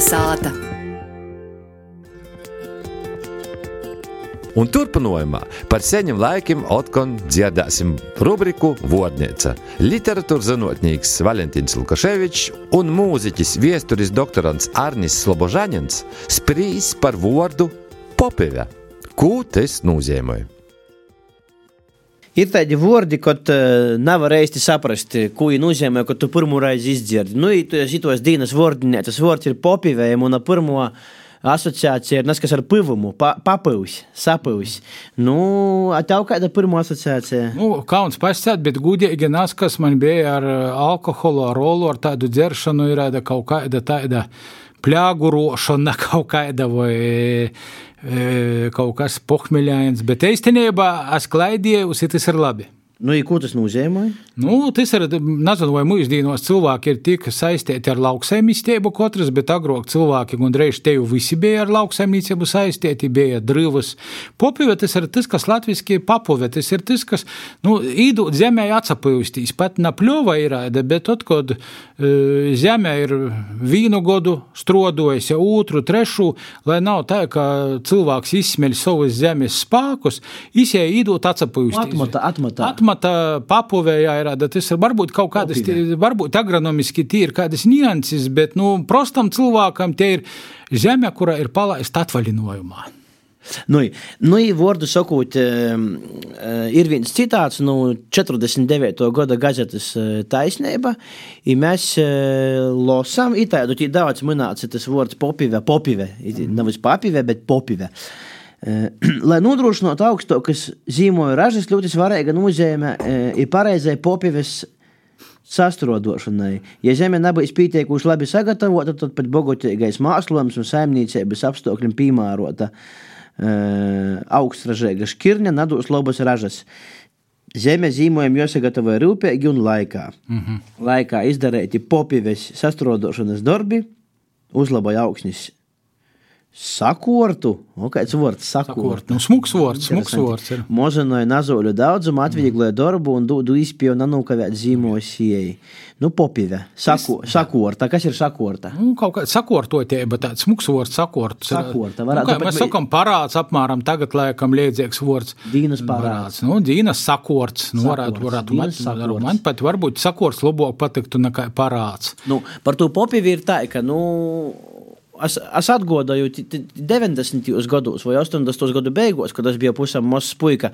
Kalnasāta. Un turpinājumā par seniem laikiem atkal dzirdēsim rubriku Vodnīca. Literatūras zinātnīgs Valentīns Lukaševičs un mūziķis viesturis doktorants Arnis Slobožanins sprīs par vārdu popive. Ko tas nozīmē? Ir tādi vārdi, kad uh, nevar īsti saprast, ko viņi nozīmē, kad tu pirmo reizi izdzirdi. Nu, ja šitos dienas vārdinē, tas vārds ir popivējums un pirmo asociācija ir neskas ar pivumu, pa, papivs, sapivs. Nu, a tev kāda pirmā asociācija? Nu, kauns pasciet, bet gudīgi nas, kas man bija ar alkoholu, ar rolu, ar tādu dzeršanu, ir kaut kāda tāda pļāgurošana kaut kāda vai kaut kas pohmeļains, bet īstenībā es klaidīju, tas ir labi. Nu, ja ko tas nozīmē? Nu, tas ir, nezinu, vai mūsdienos cilvēki ir tik saistīti ar lauksaimniecību katrs, bet agrāk cilvēki gandrīz te jau visi bija ar lauksaimniecību saistīti, bija drivas. Popive tas ir tas, kas latviski papove, tas ir tas, kas, nu, īdūt zemē atsapūstīs, pat napļova ir, bet tad, kad uh, zemē ir vīnu godu strodojas, otru, trešu, lai nav tā, ka cilvēks izsmeļ savus zemes spēkus, izjē īdūt atsapūstīs. Atmata, atmata. atmata amata papuvējā ir, tas ir varbūt kaut kādas, varbūt agronomiski tie ir kādas nianses, bet, nu, prostam cilvēkam tie ir zeme, kura ir palaista atvaļinājumā. Nu, nu vārdu sakot, ir viens citāts no nu, 49. gada gazetes taisnība, ja mēs lasām, ir tādu daudz minēts tas vārds popive, popive, nevis papive, bet popive. Uh, Eh, lai nodrošinātu augstākas zīmoju ražas, ļoti svarīga nozīme eh, ir pareizai popīves sastrodošanai. Ja zeme nebūs pietiekuši labi sagatavota, tad pat bogotīgais mākslinieks un saimniecības apstākļiem piemērota uh, augstražīga šķirne nedos labas ražas. Zeme zīmojumi jāsagatavo rūpīgi un laikā. Mm -hmm. Laikā izdarīti popīves sastrodošanas darbi, uzlaboja augsnes Sakortu, nu, kāds vārds sakortu. Nu, smuks vārds, smuks vārds. Mozanoja nazoļu daudzumu, atviegloja darbu un dodu izpēju nanūkavēt zīmos ieeja. Nu, popive, sako, sakorta, kas ir sakorta? Nu, kaut kā sakortotība, tāds smuks vārds sakorta. Sakorta, varētu. Nu, kā, mēs sakam parāds apmēram tagad, laikam, liedzīgs vārds. Dīnas parāds. Nu, dīnas sakorts, nu, varētu, varētu, man, man pat varbūt sakorts labāk patiktu nekā parāds. Nu, par to popivi ir tā, ka, nu, Es, es atgādāju, 90. gados vai 80. gadu beigās, kad es biju pusam mazs puika,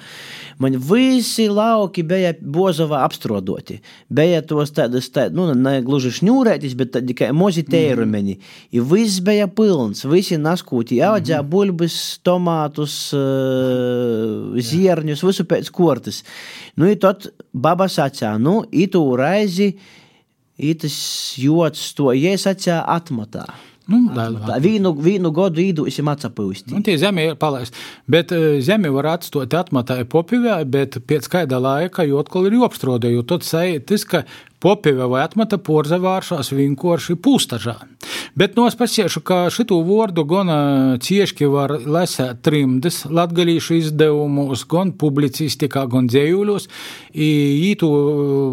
man visi lauki bija bozovā apstrodoti. Bija tos tādas, tā, nu, ne gluži šņūrētis, bet tādi kā mozi tērumeni. Mm. -hmm. Viss bija pilns, visi naskūti, audzē mm. bulbis, tomātus, uh, zierņus, visu pēc kortas. Nu, i tad baba sacā, nu, itu raizi, itas jots to, ja es acā atmatā. Nu, tā, vīnu, vīnu gadu īdūsim atsapūsti. Un tie zemi ir palaisti. Bet uh, zemi var atstāt atmatai popivē, bet pēc kāda laika, jo atkal ir jopstrodē, jo tad tas, ka popive vai atmata porzavāršās vienkārši pūstažā. Bet no es pasiešu, ka šitu vārdu gan cieši var lasēt trimdes latgalīšu izdevumus, gan publicistikā, gan dzējuļos. Ītu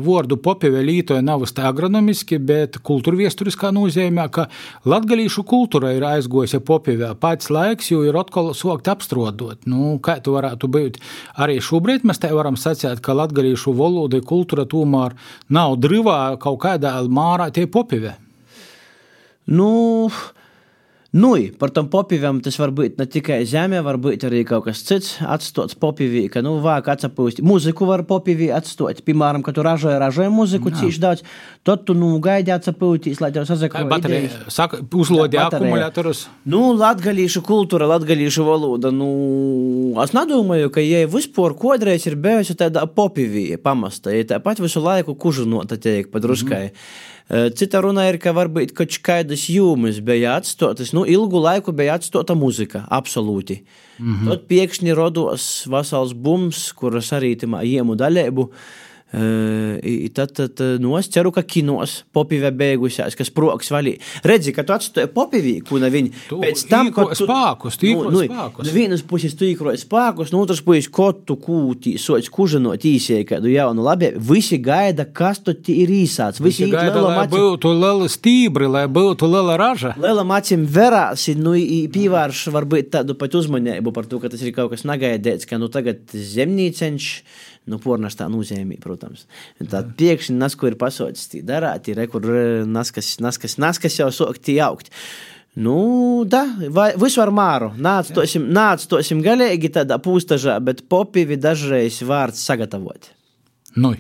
vārdu popive lītoja nav tā agronomiski, bet kultūrviesturiskā nozīmē, ka latgalīšu kultūra ir aizgojusi popivē. Pats laiks jau ir atkal sokt apstrodot. Nu, kā tu varētu būt? Arī šobrīd mēs te varam sacīt, ka latgalīšu valoda kultūra tomēr nav drīz brīvā kaut kādā mārā tie popivē? Nu, Nu, par tam popīvam tas var būt ne tikai zemē, var būt arī kaut kas cits. Atstots popīvī, ka, nu, vāk atsapūst. Mūziku var popīvī atstot. Piemēram, kad tu ražoji, ražoji mūziku cīši daudz, tad tu, nu, gaidi atsapūtīs, lai tev sazakoja. Baterija, saka, uzlodi akumulatorus. Nu, latgalīšu kultūra, latgalīšu valoda, nu, es nedomāju, ka, ja vispār kodreiz ir bijusi tāda popīvī pamasta, ja tāpat visu laiku kužinota tiek padruškai. Mm -hmm. Cita runa ir, ka varbūt kaut kādas jūmas bija atstotas, nu, ilgu laiku bija atstota muzika, absolūti. Mm -hmm. Tad pēkšņi rodos vesels bums, kuras arī iemu daļēbu tad, tad nu, es ceru, ka kinos popīvē beigusies, kas proks valī. Redzi, ka tu atstāji popīvīku, un viņi pēc tam, kad tu spākus, tu nu, nu, spākus. Nu, vienas puses tu īkroji spākus, no otras puses kotu kūtī, sots kužanot īsēji kādu jaunu labi. Visi gaida, kas tu ir īsāts. Visi, Visi gaida, lai macim... būtu lela stībri, lai būtu lela raža. Lela macim verāsi, nu, pīvārš varbūt tādu pat uzmanību par to, ka tas ir kaut kas nagaidēts, ka nu tagad zemnīceņš nu, pornas tā nozīmē, protams. Tā pēkšņi nasko ir pasaucis, tī darāt, ir rekur naskas, naskas, naskas jau sokti augt. Nu, da, vai visu ar māru. Nāc tosim, nāc tosim galīgi tādā pūstažā, bet popivi dažreiz vārds sagatavot. Nu.